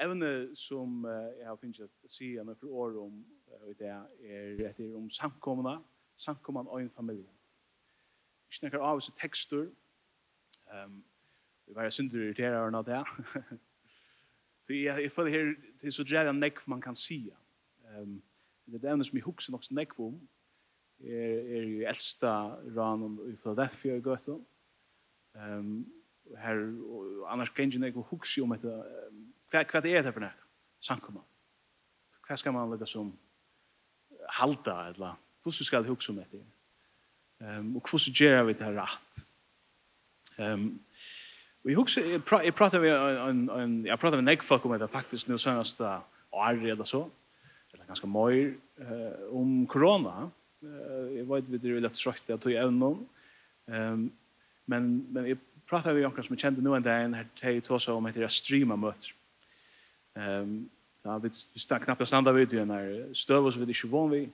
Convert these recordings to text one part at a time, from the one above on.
evne som uh, jeg har finnet å si noen år om uh, det er etter om samkommende, samkommende og en familie. Vi snakker av oss tekster, um, vi var synder irriterer av det. Så jeg, jeg føler her, det er så drevet en nekv man kan si. Um, det er evne som jeg husker nok nekv om, er, er jo eldsta ranen i Philadelphia i Gøtten. Um, her, og annars kan jeg ikke huske om etter um, Hva, hva er det for nek? Sankumma. Hva skal man lukka som halda, eller hvordan skal det huksa om etter? Um, og hvordan gjør vi det her rett? Um, vi jeg huksa, jeg, pra, prater med en, en, jeg prater med nek folk om det faktisk nu sønnast år eller så, eller ganske møyr, uh, om korona. Uh, jeg vet vi det er litt trøyt, jeg tog evnen. Um, men, men jeg prater med noen som jeg kjente nu en dag, her to tåsa om etter jeg streama møter Ehm ja vi vi stannar knappt standa við til einar stövus við ikki von við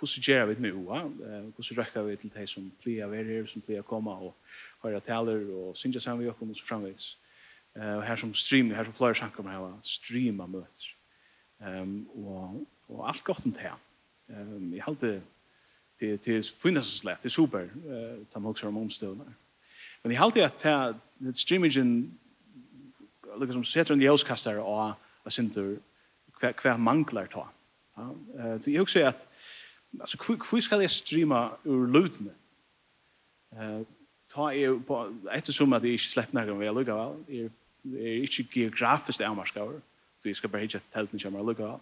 kussu gera við eh hur så räcker við til det som plea ver her sum plea koma og höra taler og synja saman vi okkum sum framvegis. Eh här som sum stream, som sum flyer sankar hava streama möts. Ehm och og alt gott om det. Ehm eg haldi til til så lätt det er super. Eh ta moksar om omstøvnar. Men eg haldi at det streamingen lukka som setur í auskastar og og sindur hva, hva manglar ta. Ja? eh Uh, jeg husker at altså, hur ska det streama ur lutne? Eh ta er på, ettersom at jeg ikke slipper noen ved lukkavel, jeg er ikke geografisk avmarskaver, så jeg skal bare ikke telten kommer lukkavel.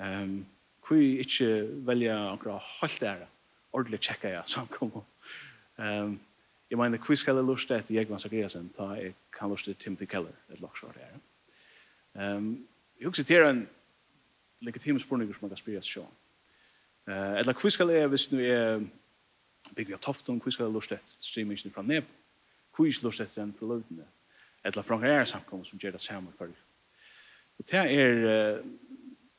Um, hvor jeg ikke velger akkurat holdt det her, ordentlig tjekka jeg samkommer. Um, jeg mener, hvor skal jeg lusta etter Jegvans Agriasen, ta jeg kan lusta Timothy Keller, et lagsvar her. Ja? Ehm jag också till en legitim spurning som man kan spela så. Eh eller hur ska det visst nu är big vi har tufft om hur ska det lusta att streamingen från ner. Hur är lust att den för förluten. Eller från här samkommer som ger det samma för. Och det är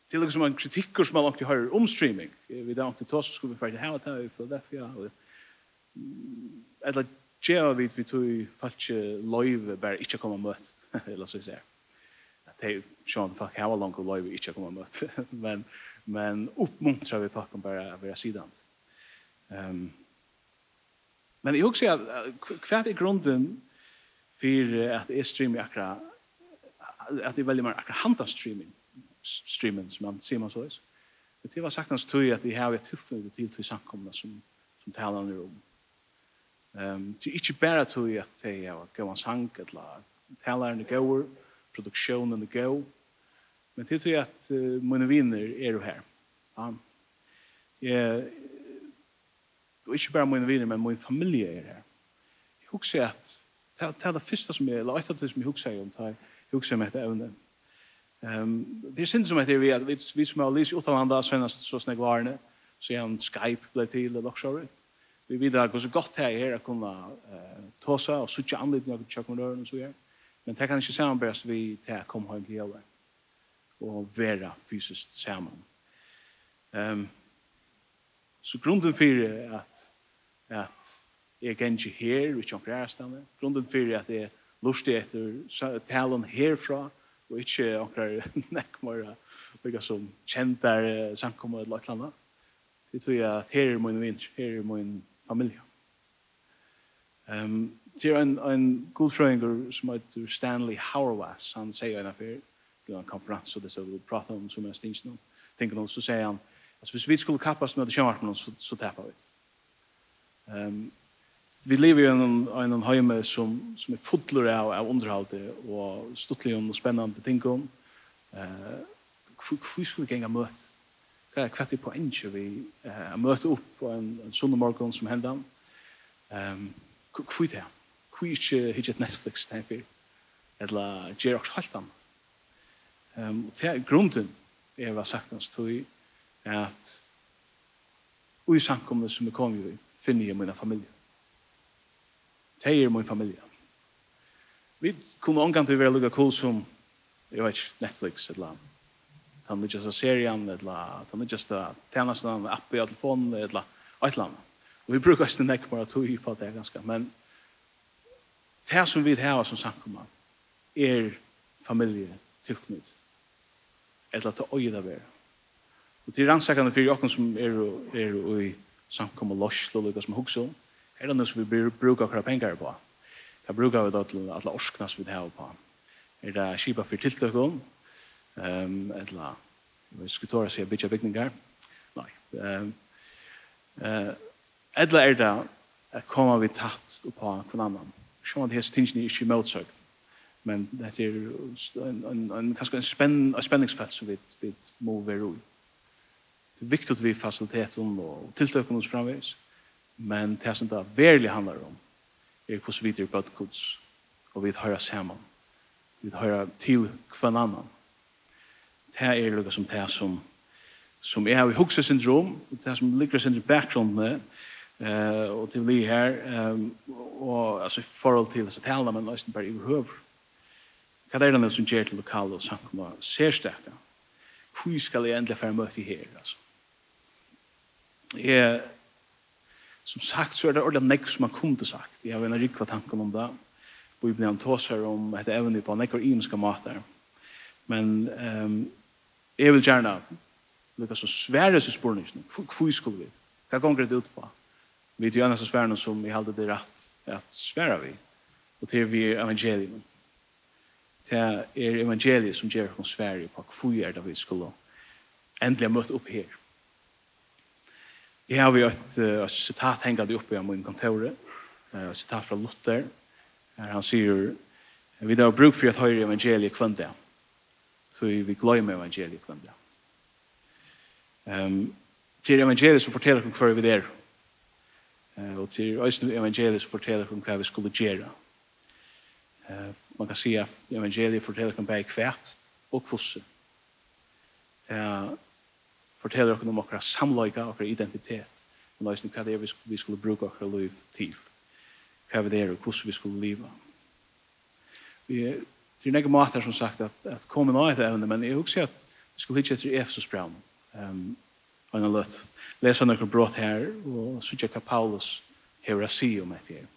det är liksom en kritik som man alltid har om streaming. Vi där inte tas skulle vi för det här att ta i Philadelphia för eller gjer vi vi tog faktisk live bara inte komma møtt, eller så säger det sjön fuck how long could live each komma but men men uppmuntra vi fuck bara av sidan. Ehm um, men jag också kvärt i grunden för att är stream akra att det väldigt mer akra hanta streaming streamen som man ser man så är. Det var sagtans tur att vi har ett tillfälle till till samkomna som som talar om. Ehm det är inte bara tur att det är att gå en sank eller talar en går produktionen är god. Men det tror jag att uh, mina vänner är här. Ja. Jag, och inte bara mina vänner, men min familj är här. Jag husker att det är det första som jag, eller ett av det som jag husker om, det är jag husker om ett ämne. Um, det är synd som att vi, vi, vi som har lyst utanlanda senast så snägg varne, så jag Skype blev till eller också. Right? Vi vet att det är så gott här att kunna uh, ta sig och sitta anledning av tjockmodören och så vidare. Men det kan ikke samarbeides vi til å komme hjem til jobben og være fysisk sammen. Um, så grunden for at, at jeg kan ikke her, og ikke omkring ærestene, grunden for at jeg lustig etter talen herfra, og ikke omkring nekkmere, og som kjent der samkommet eller et eller annet. Det tror jeg at her er min vinter, her er min familie. Um, Det er en, en god frøyngur som heter Stanley Hauerwas. Han sier en affær, det var en konferans, og det er så vi prater om som er stingsen om. Tenker noen, så sier han, altså hvis vi skulle kappast med det kjønvarpen, så, så tapper vi. Um, vi lever i en, en heime som, som er fodler av, av underhalde, og stuttlig og spennende ting om. Uh, Hvor skulle vi genga møte? Hva er kvett i poenget vi uh, møte opp på en, en sunne morgen som hendan? Um, Hvor er det? hví ikke hittet Netflix til henfyr, eller gjør også halvt. Um, og det er grunden er hva sagtens tog at ui samkomne som jeg kom i finner jeg min familie. Det er min familie. Vi kunne omgang til å være lukka cool som jeg vet ikke, Netflix eller den nødgjeste serien eller den nødgjeste tjenesten, app i telefonen eller et eller annet. Og vi brukar ikke nekk bare tog på det ganske, men Det som vi har som samkommer er familie tilknytt. Et eller annet øye det være. Og til rannsakene for dere som er, er i samkommer løslo og lykkes som hukse, er det noe som vi bruker akkurat penger på. Hva bruker vi da til alle orskene som vi har på? Er det kjipa for tiltøkken? Um, et eller annet Vi skulle tåre seg bytja bygninger. Nei. Um, uh, Edla er det at kommer vi tatt på hverandre. Sjån at hese tingene ikke motsøkt. Men det er en, en, en, kanskje en, spenn, en spenningsfelt som vi, vi må være i. Det er viktig at vi fasiliteten og tiltøkene oss framvis. Men det som det verlig handler om er hvordan vi er bøtt gods. Og vi hører sammen. Vi hører til hver annan. Det er noe som det som som er i hukse syndrom, det som ligger sin bakgrunn med, eh och till vi här ehm och alltså förhåll till så tala men nästan bara överhuvud. Vad är det som ger till lokala och samkomma ser starka. Hur ska jag ändå för mig här alltså. Eh som sagt så är det ordentligt näck som man kunde sagt. Jag vet inte riktigt tanken om det. Bibeln han tåsar om ett även på näck och imska matar. Men ehm jag vill gärna lukka så svære seg spurningsne. Hvor skulle vi? Hva gonger det ut på? Vi är ju annars svärna som vi hade det rett at svära vi. og til är vi evangelium. Det er evangeliet som gjør oss Sverige på hva er det vi skulle endelig ha møtt opp her Jeg har ju et, ett sitat hängande uppe i min kontor. et sitat fra Luther. Här han sier, vi har bruk for å høre evangeliet kvönda. Så vi glemmer evangeliet kvönda. Um, til evangeliet som forteller om kvar vi är. Er Og til Øysten evangeliet forteller om hva vi skulle gjøre. Eh Man kan se at evangeliet forteller om bare kvært og kvosse. Det forteller om akkurat samløyga, akkurat identitet, og nøysen hva det er vi skulle bruke akkurat liv til. Hva det er og hvordan vi skulle leve. Vi Det er nekje måter som sagt at, at komme nå etter evne, men jeg husker at vi skulle hitje etter Efesus-braun. Um, og en løtt. Lesa noen brått her, og så tjekka Paulus hever å si om etter.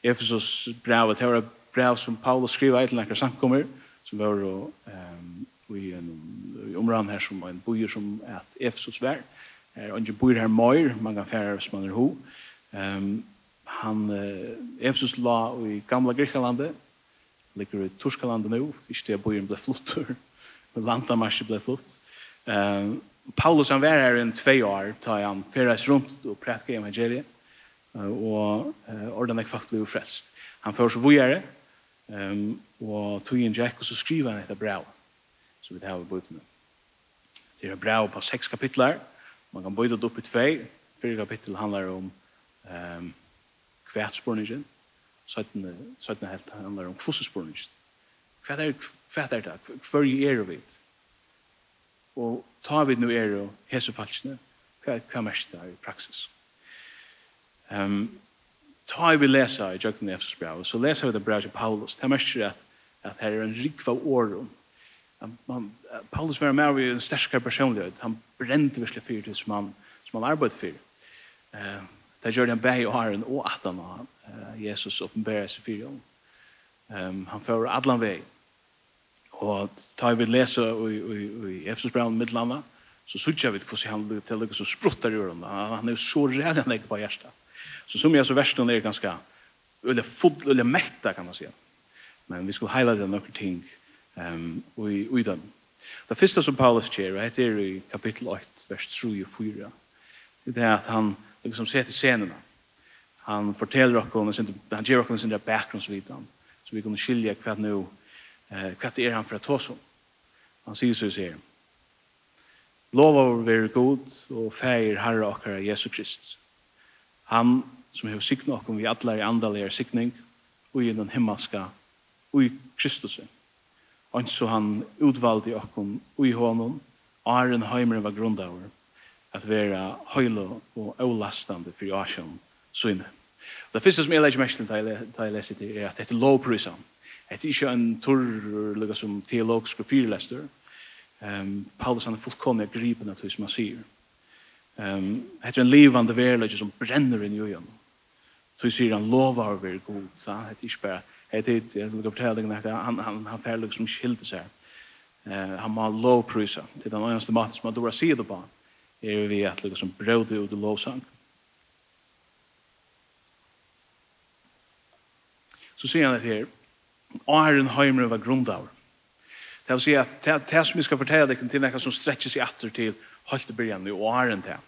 Efesos brevet, det var brev som Paulus skriver til noen samkommer, som var um, i en område her som en bojer som er at Efesos vær. Er ikke bojer her møyr, man kan fære hvis man er ho. Um, han, uh, Efesos la i gamla Grekalandet, ligger i Torskalandet nå, ikke det byen ble flott, men landamarsen ble flott. Um, Paulus han var her i två år tar han färdas rundt og prätkar evangeliet og ordentlig faktisk ble frelst. Han får så vujere, um, og tog inn Jack, og så skriver han etter brev, som vi tar av bøtene. Det er brev på seks kapitler, man kan bøyde det opp i tve, fyrre kapittel handler om um, kvætsporningen, 17. 17 helt handler om kvossesporningen. Hva er, hva er det? Hva er det? Hva er det? Og ta vi nu er og Jesu falskene, hva, hva mest det er i praksis. Um, ta vi lesa i Jøkken Efsos brev, så lesa vi det brev til Paulus, det er mest at, at her er en rikva årum. man, Paulus var med i en sterskare personlighet, han brente virkelig fyrt til som han, som han arbeid fyrir. Uh, det gjør han bæg og haren og at han uh, Jesus åpenbæra seg fyrt. Um, han fører adlan vei. Og tar vi lese i, i, i Efsusbraun middelanda, så sutja vi hvordan han til lykkes og spruttar i ørene. Han, er jo så rædd han på hjertet. Så som jeg så versen er ganske eller full, eller metta kan man säga. Men vi skulle highlighta några ting um, i, i den. Det första som Paulus säger, det heter i kapitel 8, vers 3 och 4. Det är att han liksom sätter scenerna. Han fortäller oss, han ger oss en bakgrundsvidan. Så vi kan skilja kvart nu eh, kvart är han för att ta oss. Han säger så sier, Lova vår være god og feir herre okkara Jesu Krist. Han som har sikna okkom vi allar i andalega sikning og i den himmelska og i Kristus. Og så han utvalde okkom og i honom og er en heimere var grundaver at vera høylo og avlastande for jasjon søyne. Det første som jeg legger mest til da jeg leser til er at dette lovprysan. Det er ikke en torr lukka som teologisk og fyrlester. Um, Paulus han er fullkomlig gripen av det som han sier. Um, det er en livande verlegg som brenner inn i øyen. Så sier han lovar å være god. Så han heter ikke bare, heter ikke, jeg vil fortelle deg han, han, han fer liksom skilte seg. Uh, han må lovprysa. til den eneste maten som han dora sier det på. Er vi at lukka som brød ut i lovsang. Så sier han det her, Åren Heimer var grundaur. Det vil si at det som vi skal fortelle deg til noe som strekker seg atter til Holtebyrjan i åren til.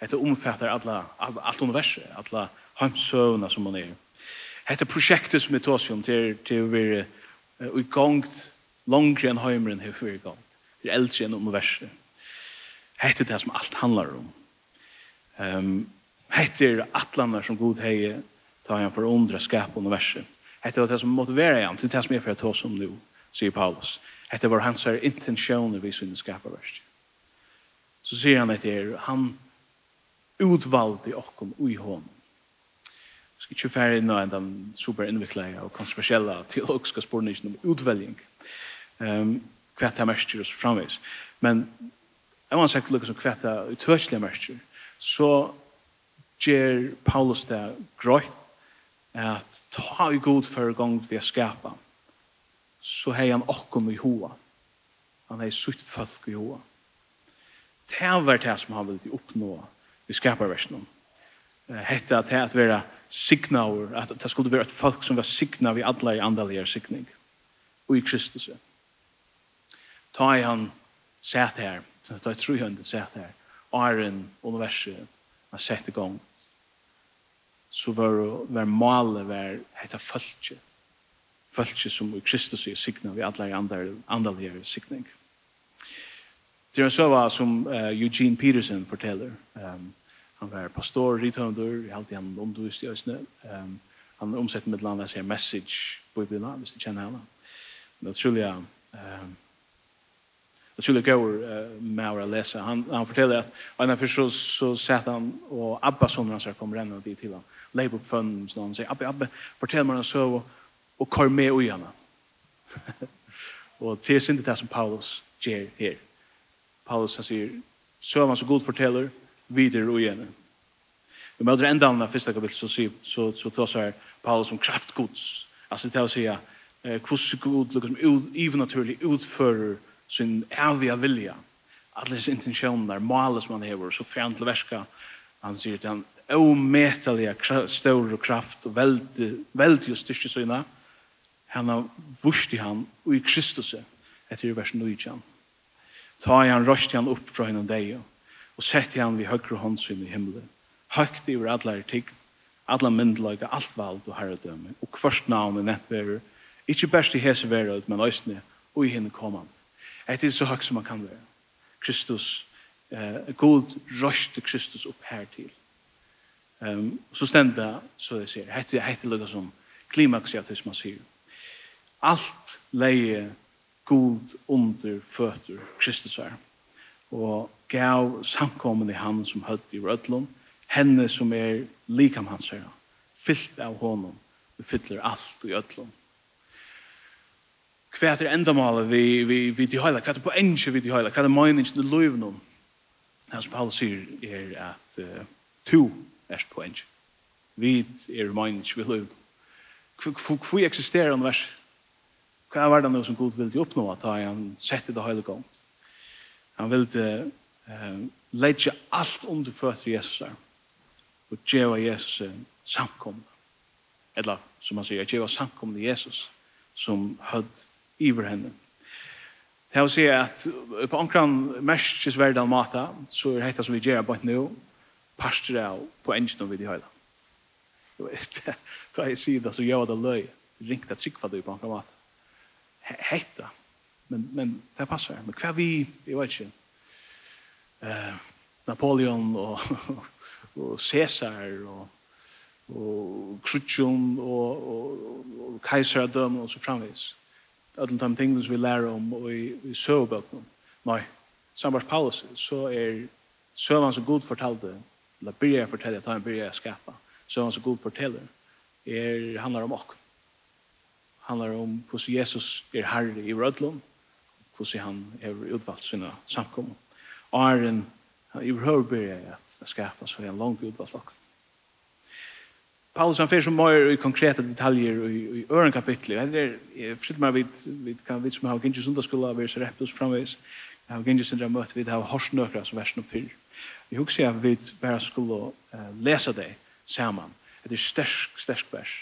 Dette omfatter alla, alla, alt universet, alla heimsøvna som man er. Dette prosjektet som vi tar oss om til, til å være uh, i gongt langre enn heimren har vært i gongt. Det er eldre enn universet. Hette det som alt handlar om. Um, hette er atlander som god hei tar han for å undre skap universet. Hetta var det som motiverer han til det som er for å ta som nå, sier Paulus. Hetta var hans her intensjoner vi synes skaper verst. Så sier han etter, han utvalgte okkom ui hånden. Jeg skal ikke fære inn av den superinnviklet og kontroversielle teologiske spørningen om utvelging. Um, hva det merker oss framvis. Men jeg har sagt lukket som hva det utørslige merker, så gjør Paulus det grøyt at ta i god for gang vi er skapet, så har han okkom i hoa. Han har sutt folk i hoa. Det var det som han vil oppnå i skaparversen. Hette at det er at være signaur, at det skulle være et folk som var signa vi alle i andalige signing, og i Kristus. Ta i han sett her, ta i tru truhønden sett her, Arjen, universet, han sett i gang så var, det var malet var heta fölkje. Fölkje som i Kristus er signa vi alle i andal, andaligare signing. Det er så søva som uh, Eugene Peterson forteller. Um, han var pastor, rithøndur, i halvtid han omdvist i Østene. Um, han omsett med landa sier message på Bibelen, hvis du kjenner henne. Men det er utrolig, Um, Det skulle gå med å lese. Han, han forteller at en av først så, så sett han og Abba sonen hans kom renne og de til han leip opp fønnen og sånn, sier, Abbe, Abbe, fortell meg en søv og kår med ui henne. og til sin det som Paulus gjør her. Paulus han sier, så er han så god forteller, videre ui henne. Vi møter enda av første kapittel, så, så, så, så tar seg Paulus som kraftgods. Altså til å si, eh, hvordan god, liksom, unaturlig utfører sin evige vilja. Alle disse intensjoner, maler som han hever, så fjern til verska. Han sier til han, omätliga stor kraft och välde välde just det såna han har vurst i han och i Kristus att vers 9 ta han röst han upp från en dag och sett han vid högra handsyn i himlen högt över alla ting alla myndlaga allt vald och herredöme och först namn i nätverer inte best i hese veröd men ösne og i henne kommande Et er så högt som man kan vara Kristus eh, god röst till Kristus opp her til. Um, så stenda, så jeg sier, hette, hette lukka som klimaks i man sier. Alt leie god under føtter Kristus er. Og gav samkommen i han som høtt i rødlom, henne som er likam hans herra, fyllt av honom, vi fyller alt i rødlom hva er endamålet vi, vi, vi til høyla, hva er på enge vi til høyla, hva er meningen til løyvnum. Det som Paulus sier er at uh, to erst på enn. Vi er mine ikke vil ut. Hvor eksisterer han vers? Hva er det noe som Gud vil oppnå at han setter det hele gang? Han vil uh, legge alt under føtter Jesus her. Og gjøre Jesus uh, samkomne. Eller som han sier, gjøre samkomne Jesus som hødd iver henne. Det er å si at på omkran merskesverdan mata, så er det som vi gjør bare nå, pastor av på engine vid i høyla. Da jag sier det, så gör det löj. Ringt att sikva dig på en kramat. Hetta. Men, men det passar. Men kvar vi, jag vet inte. eh, Napoleon og, og Caesar og, og Krutjum og, og, og Kaiseradøm og så framvis. Alle de tingene som vi lærer om og i, i søvebøkene. Nei, samarbeids Paulus, så er søvann som god fortalte la byrja jag fortälla, ta en byrja jag skapa. Så han så god forteller. Er, handlar om och. handlar om hvordan Jesus er herre i rödlån. hvordan han er utvalgt sina samkommor. Arren, i behöver börja att skapa så är en lång utvalt också. Paulus han fyrir som mer i konkreta detaljer i, i øren kapitlet. Det er fritt meg vidt, vidt kan vidt som har ikke sundagsskola, vi er så rett framvis. Jeg har gengis sindra møte vi har her horsnøkra som versen oppfyr. Jeg husker jeg vi bare skulle uh, lese det saman. Det er stersk, stersk vers.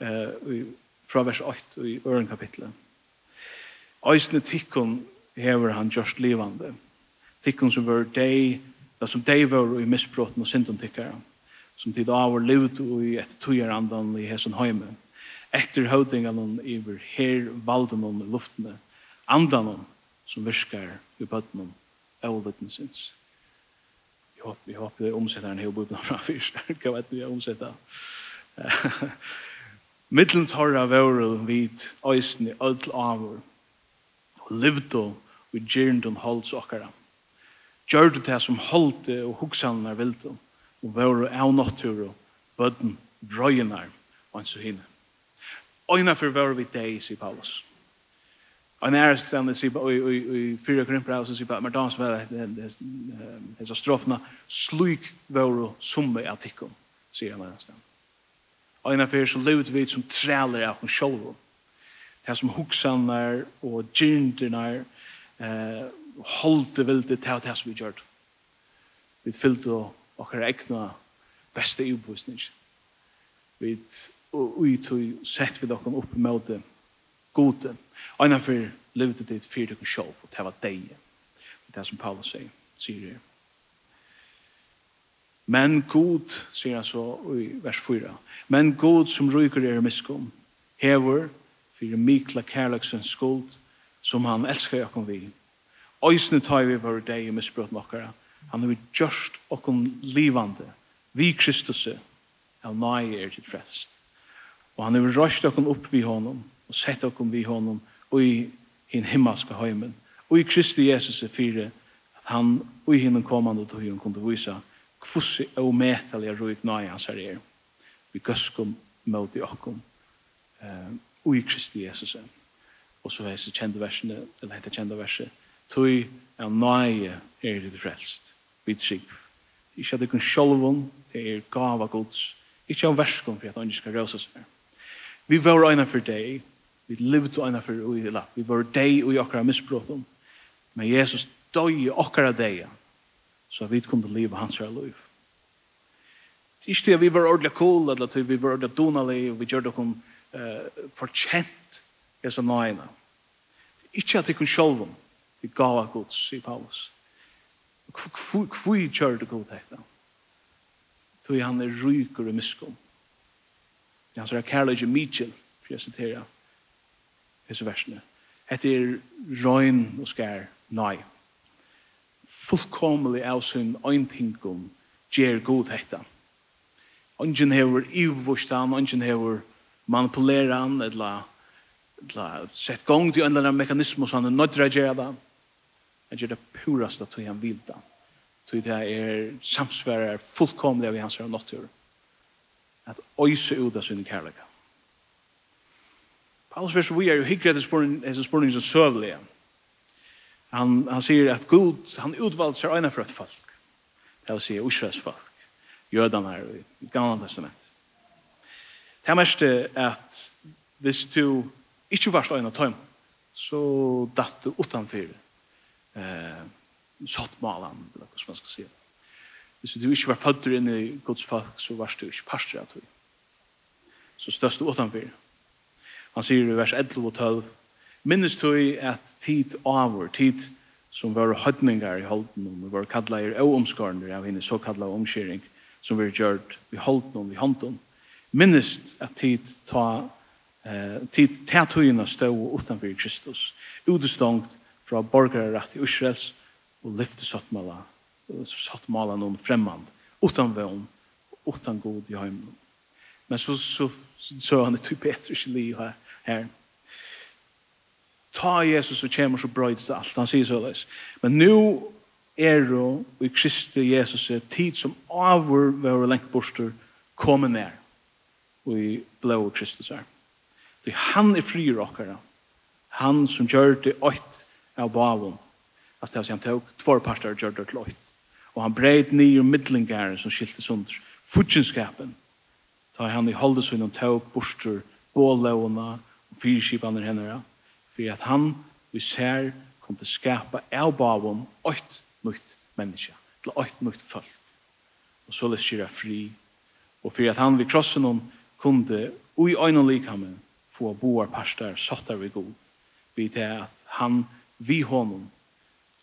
Uh, Fra vers 8 i øren kapitlet. Øysene tikkun hever han gjørst livande. Tikkun som var deg, som deg var i misbrotten og synden tikkara. Som tid av var livet og i et andan i hesson heime. Etter høvdingan iver her valden i luftene. Andan som virkar i bøtten om av vittnesins. Jeg håper, jeg håper det er omsetteren her og bøttenen fra fyrst. Hva vet vi er omsetteren? Middelen av vore vid øysen i ødel avur og livdo og gyrndun holdt okkara. Gjør det som holdte og hugsanar vildo og vore av natur og bøtten vrøynar og hans og hinne. Øyna for vore vi deg, sier Paulus. Og nær det sier sig på i fyra krimpra så sier på men dans var det är så strofna sluk vore som jag tycker ser jag nästan. Och en så som vi som træler av en shoulder. Det som huxanar og ginternar eh holdt det hållte vilt det som vi gjør. Vi fyllt og och egna beste ubusning. Vi och sett vi dock upp mot det gode. Einar en av for livet ditt fyrt og sjov, og det var deg. Det er som Paulus sier, sier det. Men god, sier han så i vers 4, men god som ryker er miskom, hever fyrir mikla kærleksens skuld, som han elskar jakom vi. Øysene tar vi var deg i misbrot nokkara, han har gjørst okkom livande, vi Kristus, av nøye er til frelst. Og han har røst okkom opp vi honom, og sett okkom vi honom og i en himmelske heimen og i Kristi Jesus er fire at han og i hinnom kommande til hun kunne vise kvossi og metaliga roik nøy hans her er. Vi gøskum mot i okkom og i Kristi Jesus. Og så er det kjente versene eller heter kjente verset tog er nøye er det frelst vi trygg. Ikke at det kun sjolvun det er gava gods ikke av verskom for at han ikke skal røsa seg vi var øyne for deg Vi levde og ena for ui la. Vi var deg ui okkara misbrotum. Men Jesus døy okkara deia. Så vi kunne leva hans her liv. Det er ikke til at vi var ordelig cool, eller til vi var ordelig donalig, og vi gjør det kun uh, fortjent Jesu nøyene. Det ikke at vi kun sjølve, vi gav av gods, sier Paulus. Hvor gjør det god hekta? Tui han er rykur i miskum. Det er hans i Mitchell, for jeg siterer, hese versene. Hette er røyn og skær nøy. Fullkomlig av sin øyntingum gjer god hetta. Ongen hever ivvurst ongen hever manipuleran, han, eller, sett gong til en eller annen mekanismus han er nødra gjerra det. Han gjer det purast at han vil da. Så det er samsvarer fullkomlig av hans natur. At øyse ut av sin kærlighet alls vers vi er jo hyggelig etter spørning som søvlig. Han, han sier at Gud, han utvalgte seg øyne for et folk. Det vil si Israels folk. Jødene her i Gamle Testament. Det er mest at hvis du ikke varst øyne tøym, så datt du utanfyr eh, sottmalen, eller hva man skal si. Hvis du ikke var født inn i Guds folk, så varst du ikke parster av tøym. Så støst du utanfyr. Han sier i vers 11 og 12, minnes tog at tid avur, tid som var høytningar i holden, vi var kallar er omskarner av henne såkallar omskjering, som vi har gjort i holden i hånden. Minnes at tid ta eh, tid tætøyina stå utanfor Kristus, utestangt fra borgarrett i Israels og lyfte sattmala sattmala noen fremmand, utan vøvn, utan god i heimen. Men så, så, så, så han det typ Petrus i liv her, her. Ta Jesus og kommer så brøydes det alt. Han sier så såleis. Men nu er jo i Kristi Jesus er tid som avur våre lengt borster kommer ned og i blå Kristus er. Det er han er fri råkere. Han som gjør det åkt av bavun. Altså det er han tog två parter og gjør det til åkt. Og han breit nye middelingare som skilte sunder. Futsinskapen. Ta han i holdet og tog borster bålåna, fyrskipaner hennara, for at han vi ser kom til skapa av bavom åkt nytt menneske, til åkt nytt folk. Og så løs kira fri, og for at han vi krossen hon kunde ui øyne likamme få boar parstar sottar vi god, vi til at han vi honom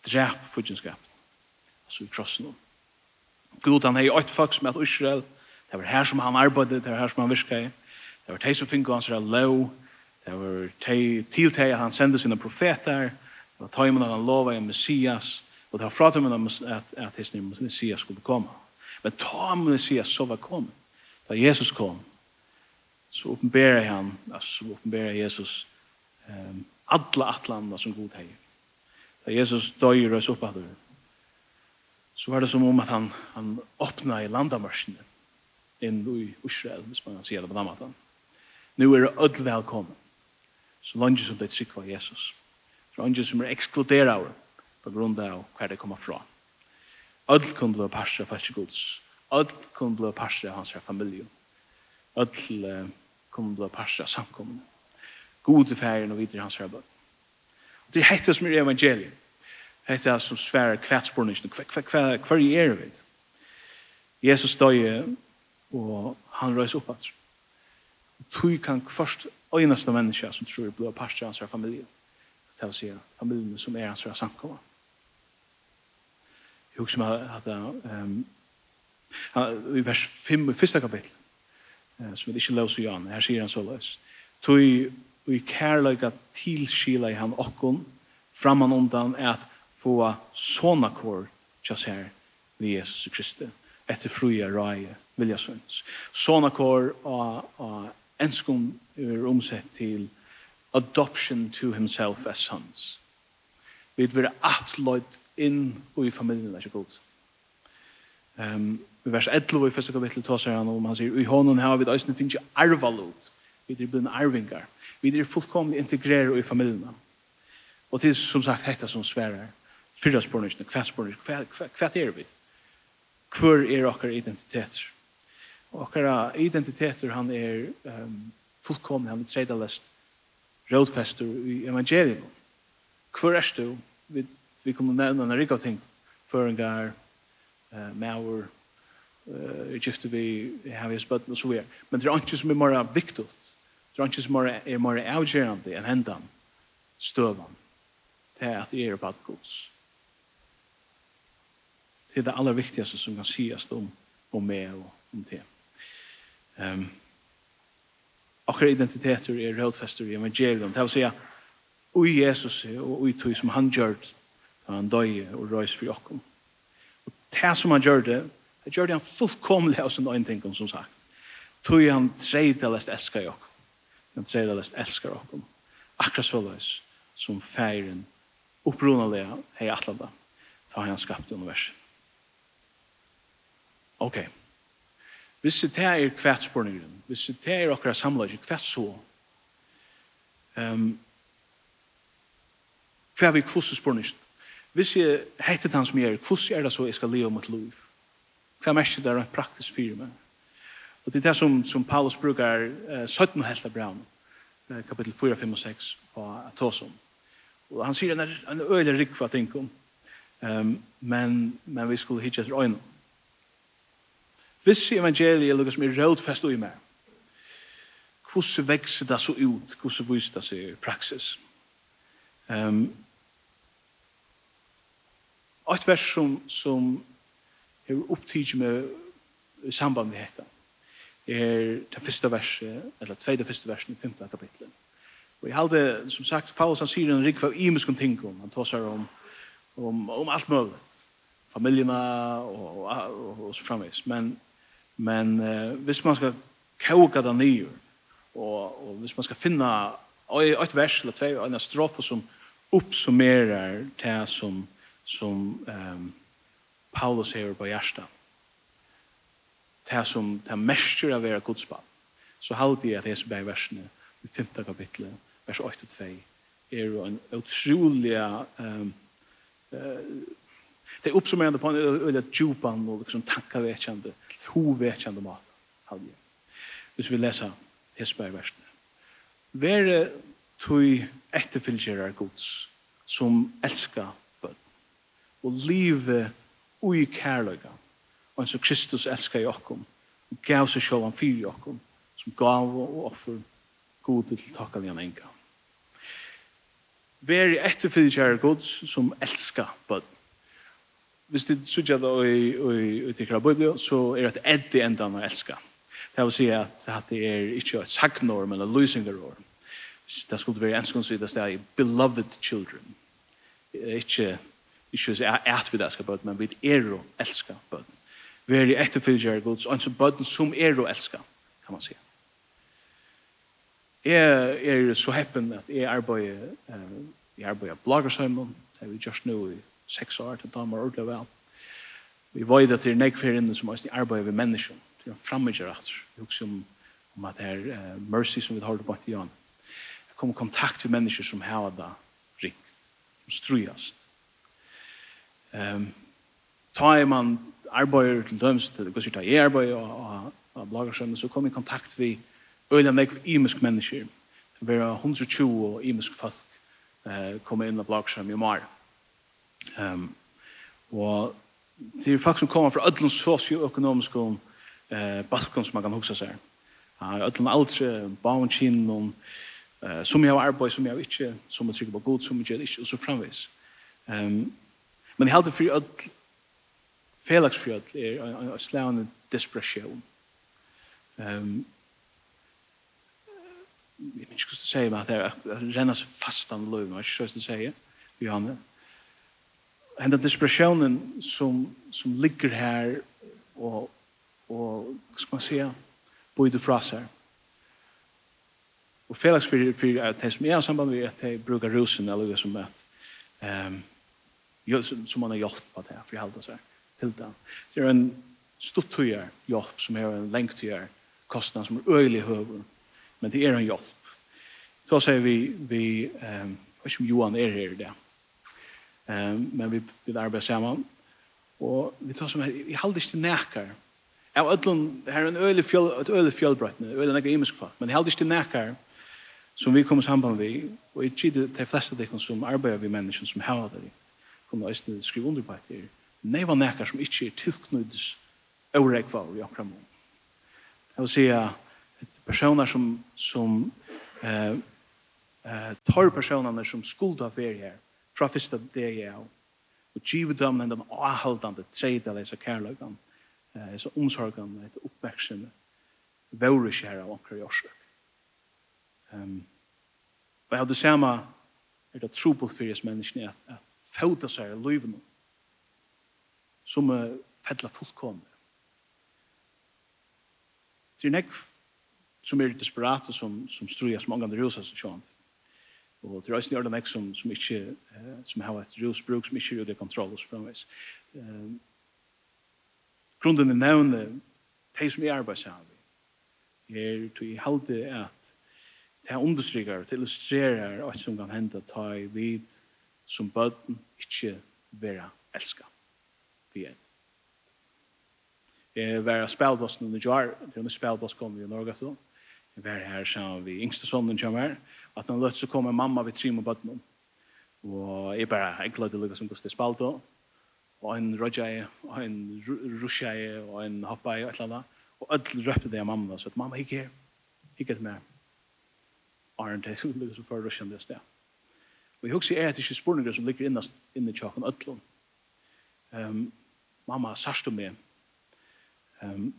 drep fudgenskap, altså vi krossen hon. God han hei åkt folk som at Israel, det var her som han arbeidde, det var her som han virka i, det var her som finko hans er lov, Det var til til han sendte sine profeter, det var tøymen av han lova i Messias, og det var fratøymen av at, at his Messias skulle komme. Men ta Messias så var kom. Da Jesus kom, så oppenberer han, altså så oppenberer Jesus um, alle atlanda som god hei. Da Jesus døy røys upp at så var det som om at han, han åpna i landamørsene inn i Israel, hvis man kan si det på den måten. Nu er det ødel velkommen så langt som det trykva Jesus. Så er som er ekskluderer på grunn av hver det kommer fra. Ødel kunne bli parst av falske gods. Ødel kunne bli parst av hans familie. Ødel kunne bli parst av samkommende. God er ferien og videre hans arbeid. Det er hette som er evangeliet. Hette er som svære kvætsporningene. Hva er det? Jesus døye og han røys opp. Tøy kan først øyneste menneske som tror blå parster hans familie. Det vil si familien som er hans samkommet. Jeg husker meg at um, i vers 5, i første kapittel, som vi ikke løser i Jan, her sier han så løs. Tog i kærløyga tilskila i han okkon, framman undan er at få såna kår tjas her vi Jesus Kristi, etter fruja røye vilja sønns. Såna kår av enskund er omsett til adoption to himself as sons. Vi vil være atløyt inn i familien ikke god. Um, I vers 11 i første kapittel tar seg han om han sier, «I hånden her vi døysen finnes ikke arvalot, vi er blitt arvingar, vi er fullkomlig integreret i familien. Og det er som sagt hekta som sverer, fyrra spornøysene, hva spornøysene, hva er vi? Hvor er okkar identiteter? Okkar identiteter han er um, fullkomne han tredje lest rådfester i evangeliet. Hvor er du? Vi, vi kunne nevne en rik av ting. Føringar, uh, maur, uh, gifte vi, har vi spøtten og så videre. Men det er ikke som er mer viktig. Det er ikke som er mer avgjørende enn hendan støvan til at det er bad gods. Det er det aller viktigaste som kan sies om, om meg og om det. Um, akkurat identiteter er rådfester i evangelium. Det vil si at ui Jesus og ui tog som han gjør da han døg og røys for jokken. Og det som han gjør det, det gjør det han fullkomlig av sin øyne tingene som sagt. Tog han tredjelest elsker jokken. Han tredjelest elsker jokken. Akkurat så løs som feiren opprunalig hei atlanda. Ta han skapt universet. Okej. Okay. Hvis det er kvætspårningen, hvis det er akkurat samlet, kvæt så, um, hva er vi kvosspårningen? Hvis jeg heter han som jeg er, hvordan er det så jeg skal leve mot liv? Hva er mest det er praktisk for meg? Og det er det som, som Paulus bruker uh, 17 og helt av braun, eh, kapittel 4, 5 og 6, på Atosom. Og han sier en, en øyelig rikva ting om, um, men, men vi skulle hitje etter øynene. Hvis evangeliet er noe som er rådfest og i meg. Hvordan vekser det så ut? Hvordan viser det seg i praksis? Um, et vers som, som er opptid med i samband med dette er det første verset, eller tveide første verset i 15. kapitlet. Og jeg halde, som sagt, Paulus han sier en rikva imisk om ting om, han tar seg om, om, om alt mulig, familierna og, og, og, og så framvis, men Men eh, hvis man skal koka det nye, og, og hvis man skal finna et vers eller två en strofe som oppsummerer det som, som ehm Paulus säger på hjertet, det som det mestjer av er Guds barn, så halte jeg at hese bæg versene i 5. kapitlet, vers 8-2, er en utrolig ehm Det är uppsummerande på en väldigt djupan och liksom tankavetjande, hoväckande mat. Hvis vi leser läser Hesbergversen. Vär tog etterfylgjere gods som elskar bøtt Og livet ui kærløyga. Og en som Kristus elskar i okkom. Og gav seg sjåvan fyr i okkom. Som gav og offer god til takkall igjen enga. Vær i etterfylgjere gods som elskar bøtt hvis du sutja da i, i, i tikkara bøyblio, så er det et i enda man elskar. Det vil si at det er ikke et sagnorm eller løsingarorm. Det skulle være enskons i det stedet, beloved children. Ikke, ikke at vi det skal bøyt, men vi er å elska bøyt. Vi er i etterfylgjere gods, og en bøyt som er å elska, kan man si. Jeg er så heppen at jeg arbeider, jeg arbeider bloggersheimen, det er vi just nå i seks år, til damer ordentlig vel. Vi vet at det er nekverinne som er arbeider ved mennesken, til en fremmedgjør at, vi husker om, om at det er uh, mercy som vi har på i Jan. Det kommer kontakt med mennesker som har det rikt, som strujast. Um, ta er man arbeider til døms, til det går sikkert jeg arbeider og, og, og blagersømme, så kom i kontakt med øyne nekv imisk mennesker. Det var 120 imisk folk uh, kom inn og blagersømme i morgen Um, og det er folk som kommer fra ødlens sosioøkonomiske eh, balkon som man kan huske seg. Ja, ødlen aldre, bauen kinn, eh, som jeg har arbeid, som jeg har ikke, som jeg trykker på god, som jeg gjør ikke, og så framvis. Um, men jeg heldur for ødl, felagsfri ødl, er en slagende desperation. Um, jeg vet ikke hva du sier, men at det er at renna seg fastan løy, men jeg ikke hva du sier, Johanne. Ja henda desperationen som, som ligger her og, og skal man säga, borde fras här. Og felaks for, for at det som är samband med at jeg bruker rusen eller som att um, som man har hjälpt på det for för att hålla sig det. Det er en stortøyar hjelp som er en lengtøyar kostnad som er øyelig høver. Men det er en hjelp. Så sier vi, vi um, hva som Johan er her i det. Ehm men vi, vi arbeider sammen. och vi tar som i jeg halde ikke näkar. Jag ödlon här en öle fjäll ett öle fjällbrott nu öle øylig imisk folk, men jeg halde ikke näkar som vi kommer samman vi, och i tid de flesta de som arbetar vi människor som har det, kommer att skriva under på det. Nej var näkar som inte är tillknuds tilknudes var vi akram. Jag vill säga at personer som, som eh, eh, tar personene som skulda för här fra fyrsta deg av. Og givet dem den avholdende tredjedeles av kærløkken, eh, så omsorgen etter oppveksten vore kjære av omkring årsøk. Um, og jeg hadde samme er det trobult for oss menneskene at, at fauta seg i løyvene som er fedla fullkomne. Det er nekv som er desperate som, som struer som mange andre rosa som sjånt. Og det er også en ordentlig som, som ikke uh, som har et rusbruk som ikke gjør det kontroll hos fremvis. fremveis. Um, grunden er nevne de som er arbeidshavn er to i halde at det understryker og illustrerer alt som kan hende ta i vid som bøten ikke være elska vi er Jeg var av spelbossen under Jar, det er en spelboss kom vi i Norge til, jeg var her sammen vi yngste sonnen kommer, at han løtt så kommer mamma vi trim og bøten. Og jeg bare, jeg gleder lukket som Gusti Spalto. og en rødgjei, og en rusjei, og en hoppei, og et eller annet. Og alle røpte det av mamma, så at mamma, ikke her, ikke et mer. Arne, det er lukket som for rusjen det sted. Og jeg husker er at det ikke spurninger som ligger innast, inne i tjokken, ødlån. Um, mamma, sørste meg, um,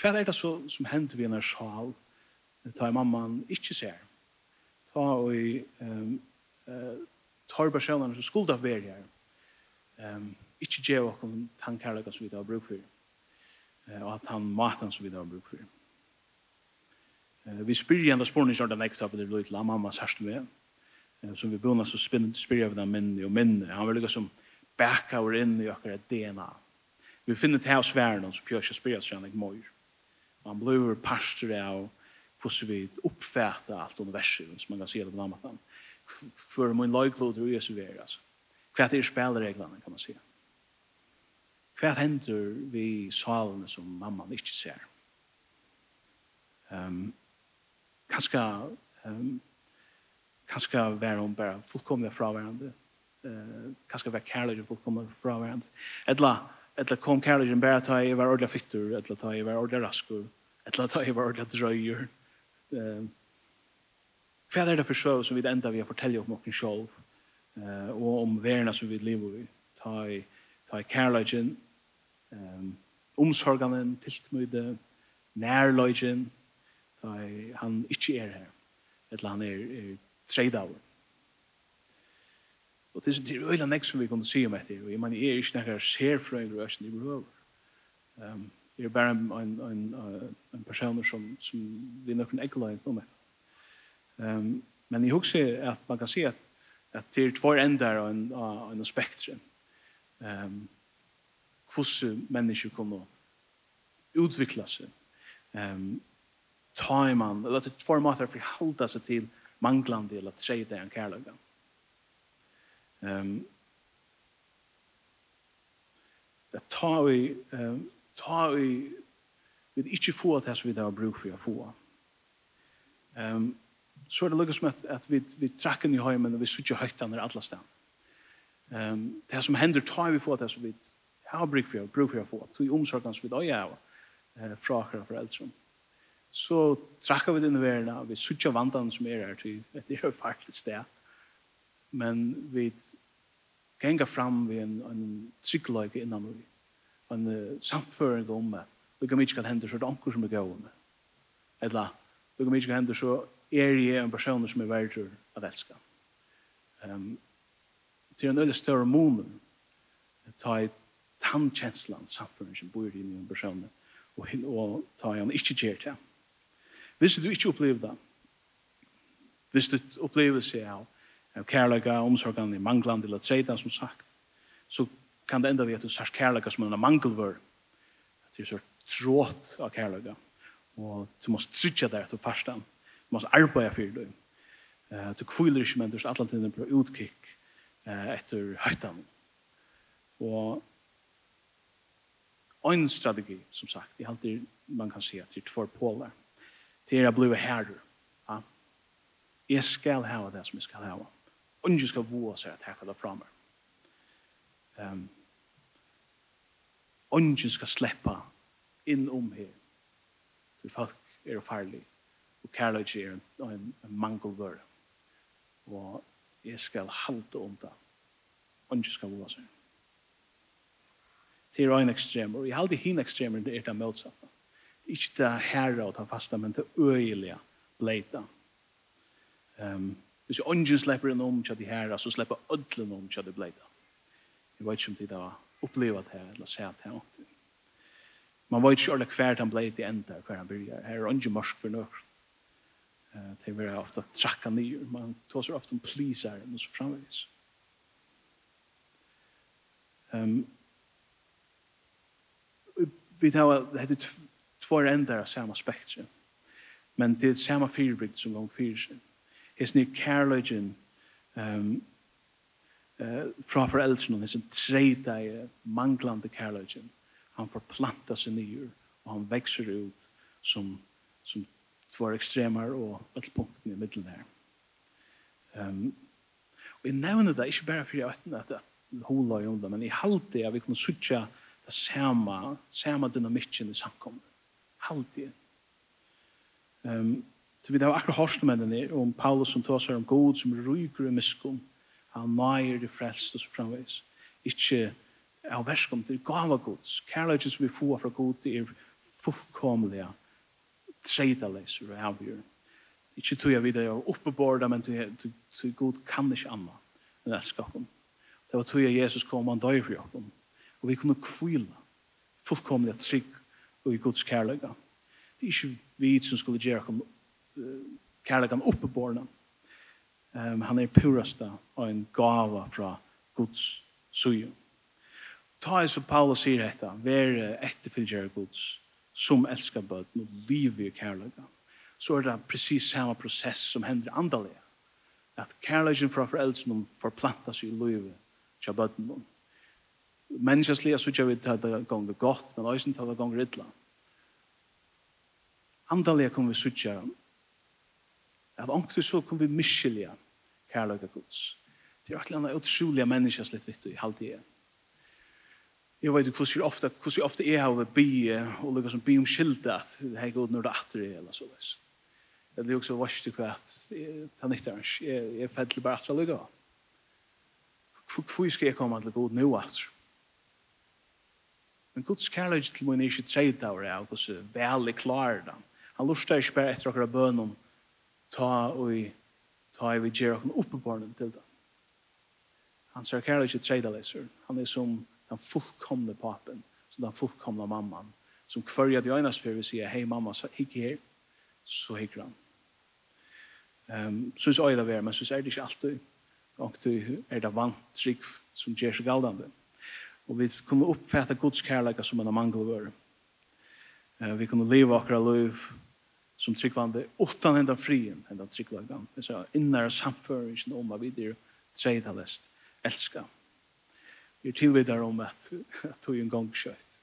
hva er det så, som hender vi i en sjal, ta mamma ikke ser, ta og i... um, uh, tar personer som skulle ha vært her, um, ikke gjør oss han kærlighet som vi har brukt for, uh, og at han maten som vi har brukt for. Uh, vi spyr igjen da sporene kjørt den ekstra på det løyt, til mamma sørste med, uh, som vi begynner så spyrir av den minne og minne. Han vil liksom backa over inn i akkurat DNA. Vi finner til oss verden som Pjørs og spyrir seg ikke mor. Han blir pastor av hvordan vi oppfatter alt universet, som man kan si det på den måten. Uh, för min lojklod och Jesu ver. Alltså. Kvart är spelreglerna kan man säga. Kvart händer vi salen som mamma inte ser. Um, kanske um, kanske var hon bara fullkomligt frånvarande. Uh, kanske var kärleken fullkomligt frånvarande. Eller Etla kom kärleken bara ta i var ordla fytter. etla ta i var ordla raskur, etla ta i var ordla dröjur. Um, Hva er det for søv som vi enda vi har fortellet om okken sjål, uh, og om verna som vi lever i, ta i, ta i kærløgjen, um, omsorgene, tilknøyde, nærløgjen, ta i han ikke er her, eller han er, er treid av. Og det er det øyla nek som vi kunne si om etter, og jeg mener, jeg er ikke nekker ser og en grøsjen i behøver. Um, jeg er bare en, en, en, en person som, som vi nøkken ekkeløyent om etter. Um, men jeg husker at man kan si at, at det er två ender av en, av en spektrum. Um, hvordan mennesker kommer å utvikle seg. Um, ta i man, eller til två måter for å holde seg til manglande eller tredje en kærløyga. Um, at ta i, um, ta i, vi ikke få det som vi har bruk for å få. Um, så er det lukkast med at, at vi, vi trakker i høymen og vi sutter høytene alle stedene. Um, det som hender tar vi få det som vi har bruk for, bruk for å få, til omsorgen som vi da gjør eh, fra akkurat foreldre. Så trakker vi den verden, vi sutter vantene som er her til, det er jo faktisk sted. Men vi ganger fram ved en, en tryggløyke innan vi, en uh, samføring om at du kan ikke hende så det anker som er gøy med. Eller du kan ikke hende så er jeg en person som er verdt at elska. Um, til en øyne større månen ta i tannkjenslan samfunnet som bor inne i en person og, og ta i han ikke gjør det. Hvis du ikke opplever det, hvis du opplever seg av, av kærlega, omsorgene i mangland eller tredje, som sagt, så kan det enda vi at du sars kærlega som en mangelvør, at du er så tråt av kærlega, og du må strykja der til farstan, måste arbeta för det. Eh så kvilar ju men det är allt den på utkick eh efter höjtan. Och en strategi som sagt, det alltid man kan se att det är två poler. Det är att bli herre. Ja. Jag ska ha det som jag ska ha. Och inte ska våga sig att häcka det framöver. Ehm Ongen ska släppa in om her. Så folk er farlig og kærløyde er en, en mangelvør. Og jeg skal halte om det. Og ikke skal våre seg. Det er en ekstremer. Og jeg har halte henne ekstremer det er det motsatte. Ikke det herre å ta fasta, men det øyelige bleita. Um, hvis jeg ikke slipper en om til det herre, så slipper ødlen om til det bleita. Jeg vet ikke om det var opplevet her, eller sett her. Man vet ikke alle hvert han bleit i enda, hver han byrjar. Her er ikke morsk for nøkker det är ofta tracka ner. Man tar sig ofta om pleaser och så framvis. Um, vi tar det heter två ändar av samma spektrum. Men det är samma fyrbygd som gång fyra sin. Det är kärlöjden um, uh, från föräldrarna. Det är en tredje manglande kärlöjden. Han får planta sig ner och han växer ut som, som två extremer och ett punkt i mitten her. Um, og jeg nevner det ikke bare for at, at, at hula i det, men i halte at vi kunne sutja det samme, samme dynamikken i samkommet. Halvtid. Um, så vi har akkurat hørt med denne om Paulus som tar seg om god som ryker i miskom. Han nøyer det frelst og så framveis. Ikke av verskom til gava gods. Kærlighet som vi får fra god er fullkomlige treidaleser og avgjør. Ikke tog jeg videre, og var oppe men tog god kan ikke anna enn elsker oss. Det var tog jeg Jesus kom, og han døy for oss. Og vi kunne kvile fullkomlig trygg og i Guds kærlighet. Det er ikke vi som skulle gjøre oss kærligheten oppe bordet. Um, han er purasta og en gava fra Guds suju. Ta er som Paulus sier dette, vær etterfylgjere Guds som elskar bøten og liv i kærløyga, så er det precis samme prosess som hender andalega. At kærløygen fra foreldrene forplanta seg i livet til bøten. Menneskeslige så gjør vi til det gonger godt, men også til det gonger ytla. Andalega kommer vi suttja at ångtis så kommer vi miskylja kærløyga gods. Det er akkurat eller annet utrolige menneskesligt vittu i halvdige. Jeg vet ikke hvordan ofte, hvordan ofte jeg har be, og lukket som be om skildet, at det er god når det atter er, eller så veis. Jeg blir også varst til hva at han ikke er, jeg, er jeg til bare atter lukket. Hvor skal jeg komme til god nå atter? Men Guds kærlighet til min er ikke tredje av det, og hvordan vel er klar det. Han lurer ikke bare etter akkurat bønnen, ta og ta i og gjøre akkurat den til det. Han ser kærlighet til tredje leser. Han er som den fullkomne papen, som den fullkomne mamman, som kvörjar till öjnas för och säger, hei mamma, så higg her, så higg han. Um, synes øyla vera, men synes er det ikke alltid, og du er det vant trygg som gjør seg galdande. Og vi kunne oppfatta Guds kærleika som en mangelvør. Uh, vi kunne leva akkurat liv som tryggvande utan enda frien, enda trygglagan. Det er innare samføringen om hva vi dyr tredalest elska er tilvidar om at, at tog en gang kjøtt.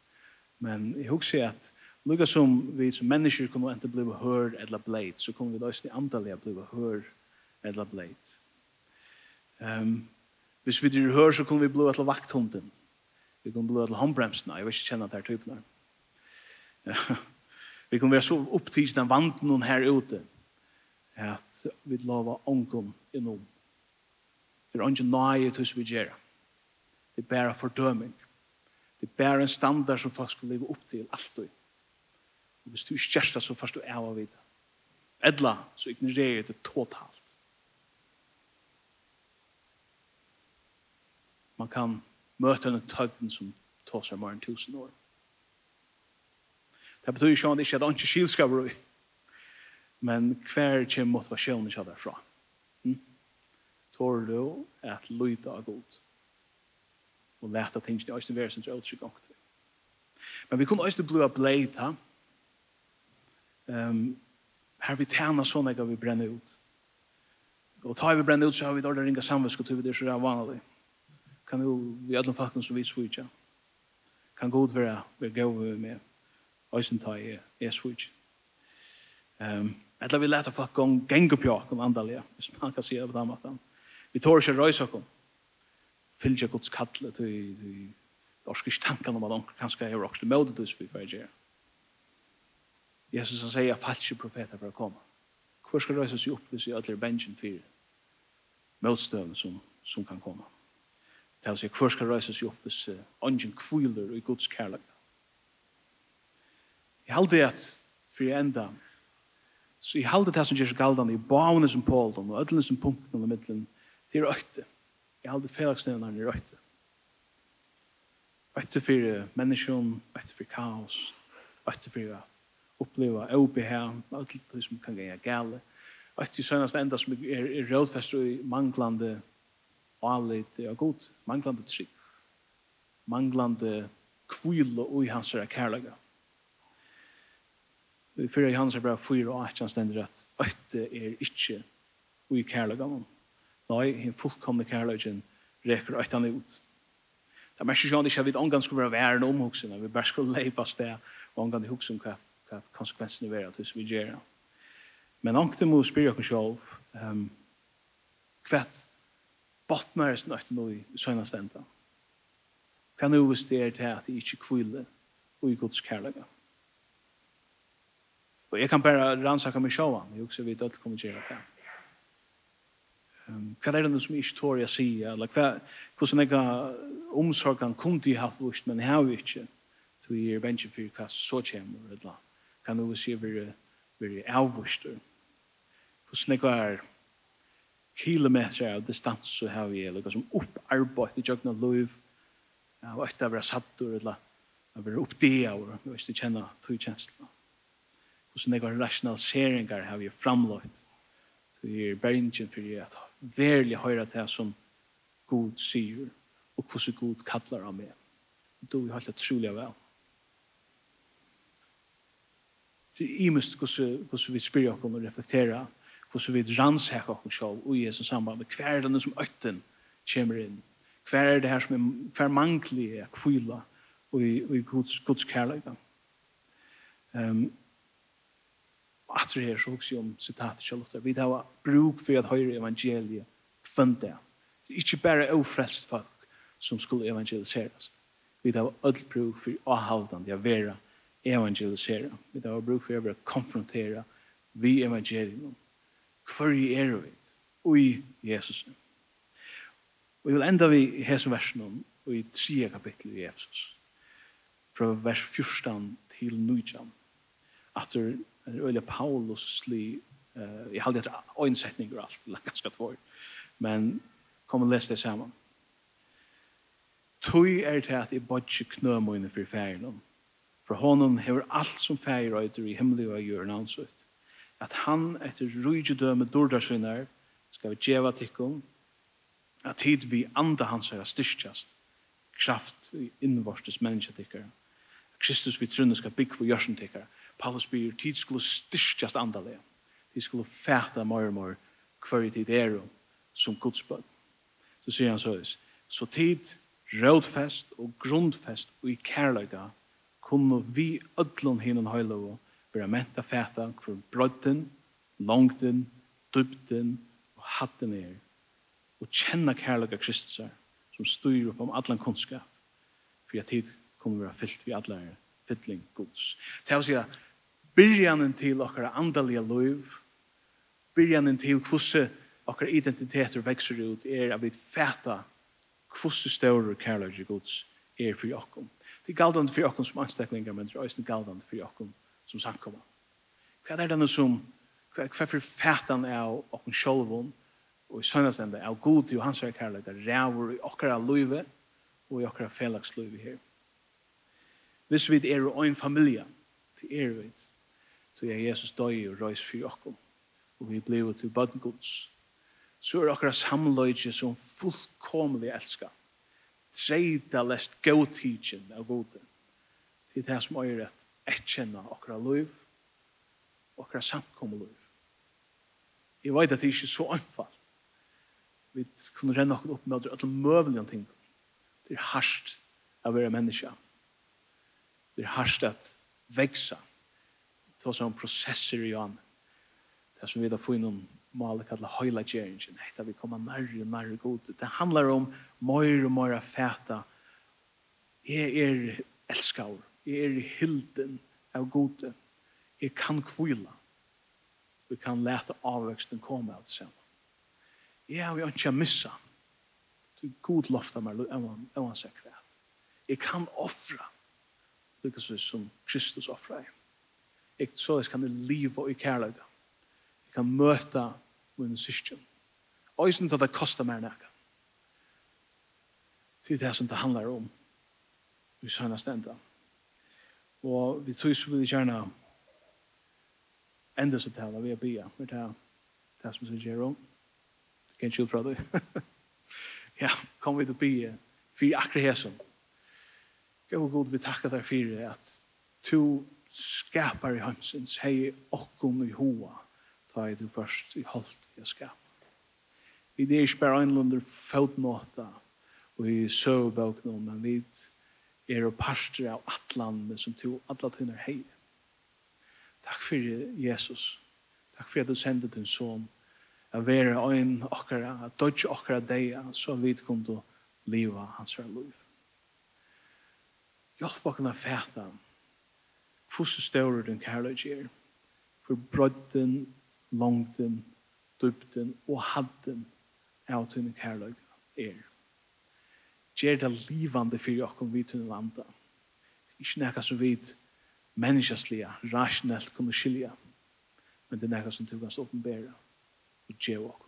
Men jeg husker at lukka som vi som mennesker kunne enda bli hør eller bleit, så kunne vi da også antallega bli hør eller bleit. Um, hvis vi dyr hør, så kunne vi bli etter vakthunden. Vi kunne bli etter håndbremsen, jeg vil ikke kjenne at det er typen her. vi kunne være så opptids den vanten noen her ute, at vi lover ånkom innom. Det er ikke nøye til vi gjør Det er bare fordøming. Det er bare en standard som folk skal leve opp til alltid. Og hvis du ikke gjør det, så først du er av det. Edla, så ignorerer det totalt. Man kan møte en tøgden som tar seg mer enn tusen år. Det betyr ikke at det ikke er ikke skilskaper i. Men hver kommer motivasjonen ikke derfra. Mm? Tår du at lyde av godt og leta tingene i være som er utrygg ångt. Men vi kunne også bli bleit her. Um, her vi tjener sånn jeg vi brenner ut. Og tar vi brenner ut så har vi dårlig ringa samvetskultur og er så det er vanlig. Kan jo vi alle faktum som vi svitja. Kan god være vi går med øysen ta i er svitja. Um, Eller vi leta folk gong gengur på okkom andalega, hvis man kan sige det på den måten. Vi tår ikke røys okkom fylgja Guds kallet til orskis tankan om at onker kanska er orkst møte du spyr fyrir gjer. Jesus han sier falske profeter for å komme. Hvor skal røysa seg opp hvis vi ødler bensin fyrir møtstøvn som, som kan komme? Det er å si, hvor skal røysa seg opp hvis ongen kviler i Guds kærlag? Jeg halde at fyrir enda så jeg halde det som gjør seg galdan i bavene som Paul og ødlen som punkten og middelen til øytte jeg hadde i røyte. Røyte for menneskjøn, røyte for kaos, røyte for å oppleva obehag, alt det som kan gjøre gale. Røyte i søgnast enda som er, er rådfest i manglande alit og god, manglande trygg, manglande kvile og i hans kærlega. Fyrir i hans er bra fyra og at han stender at 8 er ikke ui kærlega mann. Nei, hinn fullkomne kærløgjen reker øytan ut. Det er mest ikke at vi omgang skulle være væren om hoksen, vi bare skulle leipa sted og omgang i hoksen hva, hva konsekvensen er at vi gjør det. Men angte må spyrja oss sjálv um, hva botnar er snøyt nå i søgna stenda. Hva nu hvis det er til at det ikke kvile og i gods kærlega. Og jeg kan bare rannsaka meg sjåan, jeg også vet at det kommer til å gjøre det. Hva er det som ikke tår jeg sier? Eller hva, hvordan jeg omsorgen kunne de hatt vust, men jeg har vi ikke. Så jeg er bensje for hva så kommer, eller kan du si vi er avvust. Hvordan jeg er kilometer av distans så har vi, eller hva som opparbeid i jøkken av liv, og etter å være satt, eller å være oppdea, og hvis du kjenner tog kjenslene. Hvordan jeg har rasjonaliseringer har vi framlagt. Så vi er bensje for at verlig høyra til som god sier, og hvordan god kallar av meg. Du er helt utrolig vel. Det er imest hvordan vi spyrir oss og reflekterer, hvordan vi rannsæk oss selv og i Jesus samband med hver denne som øtten kommer inn. Hver er det her som er, hver mangelig er kvila og i, i Guds, Guds kærlighet. Um, at det her så også om sitatet Charlotte. Vi har bruk for at høyre evangeliet kvendt det. Det er ikke bare ofrelst folk som skulle evangeliseres. Vi har alt bruk for å holde det, å være evangelisere. Vi har bruk for å være konfrontere vi evangeliet. Hvor er vi? Og i Jesus. Og vi vil enda vi i hese versen og i tre kapittel i Efesus. Fra vers 14 til 19. At det en øyla Paulusli, uh, jeg halde etter øynsetninger og alt, ganske tvår, men kom og les det sammen. Tui er til at jeg bodde knømøyne for færen for honom hever alt som fæger øyder i himmelig og gjør ansøtt, at han etter rujgedøme dårdarsynar skal vi djeva tikkum, at tid vi anda hans er styrstjast, kraft i innvortes mennesketikkar, Kristus vi trunne skal bygg for jørsen tikkar, Paulus byr, tid skulle styrkjast andale. Tid skulle fæta mor og mer hver tid er som godsbød. Så sier han så Så tid, rådfest og grundfest og i kærløyga kunne vi ødlån hinnan høylova vera menta fæta for brødden, langten, dybden og hatten er og kjenna kærløyga Kristus som styr upp om allan kunnskap for at tid kommer vera fyllt vi allar er fylling gods. Det vil si at byrjanen til okkara andalige liv, byrjanen til hvordan okkara identiteter vekser ut, er at vi fæta hvordan større kærlighet gods er for okkom. Det er galdande for okkom som ansteklingar, men det er også galdande for okkom som samkomma. Hva er denne som, hva er for fætan av okkom sjolvun, og i søgnastende av god og hans kærlighet, rævur i okkara livet, og i okkara felagslivet her. Hvis vi er en familie, til er vi så er Jesus døy og røys for okkom, og vi blir til bødngods. Så er okkara samløyge som fullkomlig elska, treida lest gautidjen av gode, til det som er et etkjenna okkara løyv, okkara samkommet løyv. Jeg vet at det er ikke så anfalt. Vi kunne renne okkara opp med alle møvelige ting. Det er hardt å være menneske. Det er hardt å vekse. Det Det var sånn prosesser i han. Det som vi da får innom maler kallet høyla gjerringen. Det er vi kommer nærre, og nærre god. Det handler om mer og mer fæta. Jeg er elskar. Jeg er hilden av gode. Jeg kan kvila. Vi kan lete avveksten komme av det sammen. Jeg har jo ikke missa. Du god lofta meg, jeg var en sekvæt. Jeg kan offra. Lykkes vi som Kristus offra jeg jeg, så jeg kan leve i kærlighet. Jeg kan møte min syskjen. Og jeg synes at det koster mer enn jeg. Det er det som det handler om. Vi sønner stendet. Og vi tror så vil jeg gjerne enda seg til vi er bia. Vi tar det som sier Jero. Det kan ikke fra deg. Ja, kom vi til bia. Fyre akkurat hesson. Gå god, vi takker deg for at to skapar i hansins hei okkom i hoa ta i du først i holdt i skap. Vi det er ikke bare anlunder fotnåta og i søvbøkna, men vi er og parster av atlandet som to atlatinner hei. Takk fyrir Jesus. Takk fyrir at du sendte din son a være ein okkara, a dodge okkara deia, så vi kom til liva hans her liv. Hjelp okkara fætan, hvordan større den kærlighet er. For brødden, langten, dybden og hadden av den kærlighet er. Gjer det livande for oss vi til landa. Ikke nekka som vi menneskeslige, rasjonelt kunne skilja. Men det er nekka som du kan åpenbæra og gjør oss.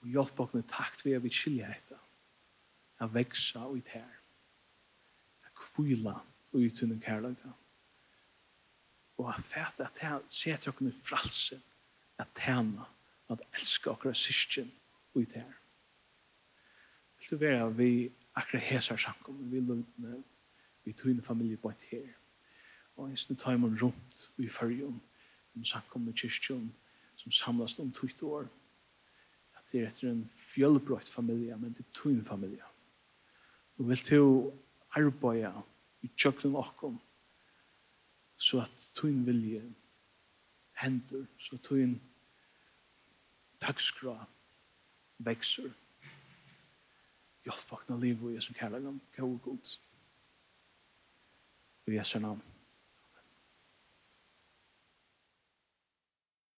Og hjelp oss med takt ved at vi skiljer etter. Jeg vekser og i tær. Jeg kvila og i sin kærlighet. Og at fæt at han ser til åkne fralse, at tjene, at elske akkurat syskjen og i det. Vil du være vi akkurat hæsar samkommet, vi lønne, vi tøyne familie på et her. Og en snitt tar man rundt i fyrjon, om samkommet kyrkjon, som samlas om tøyt år. At det er etter en fjølbrøyt familie, men det er tøyne familie. Og vil du arbeide i tjøkken okkom, så at tøyen vilje hender, så at tøyen takskra vekser. Hjelp vakna liv og Jesu kærlegam, kjøy og god. Og Jesu navn.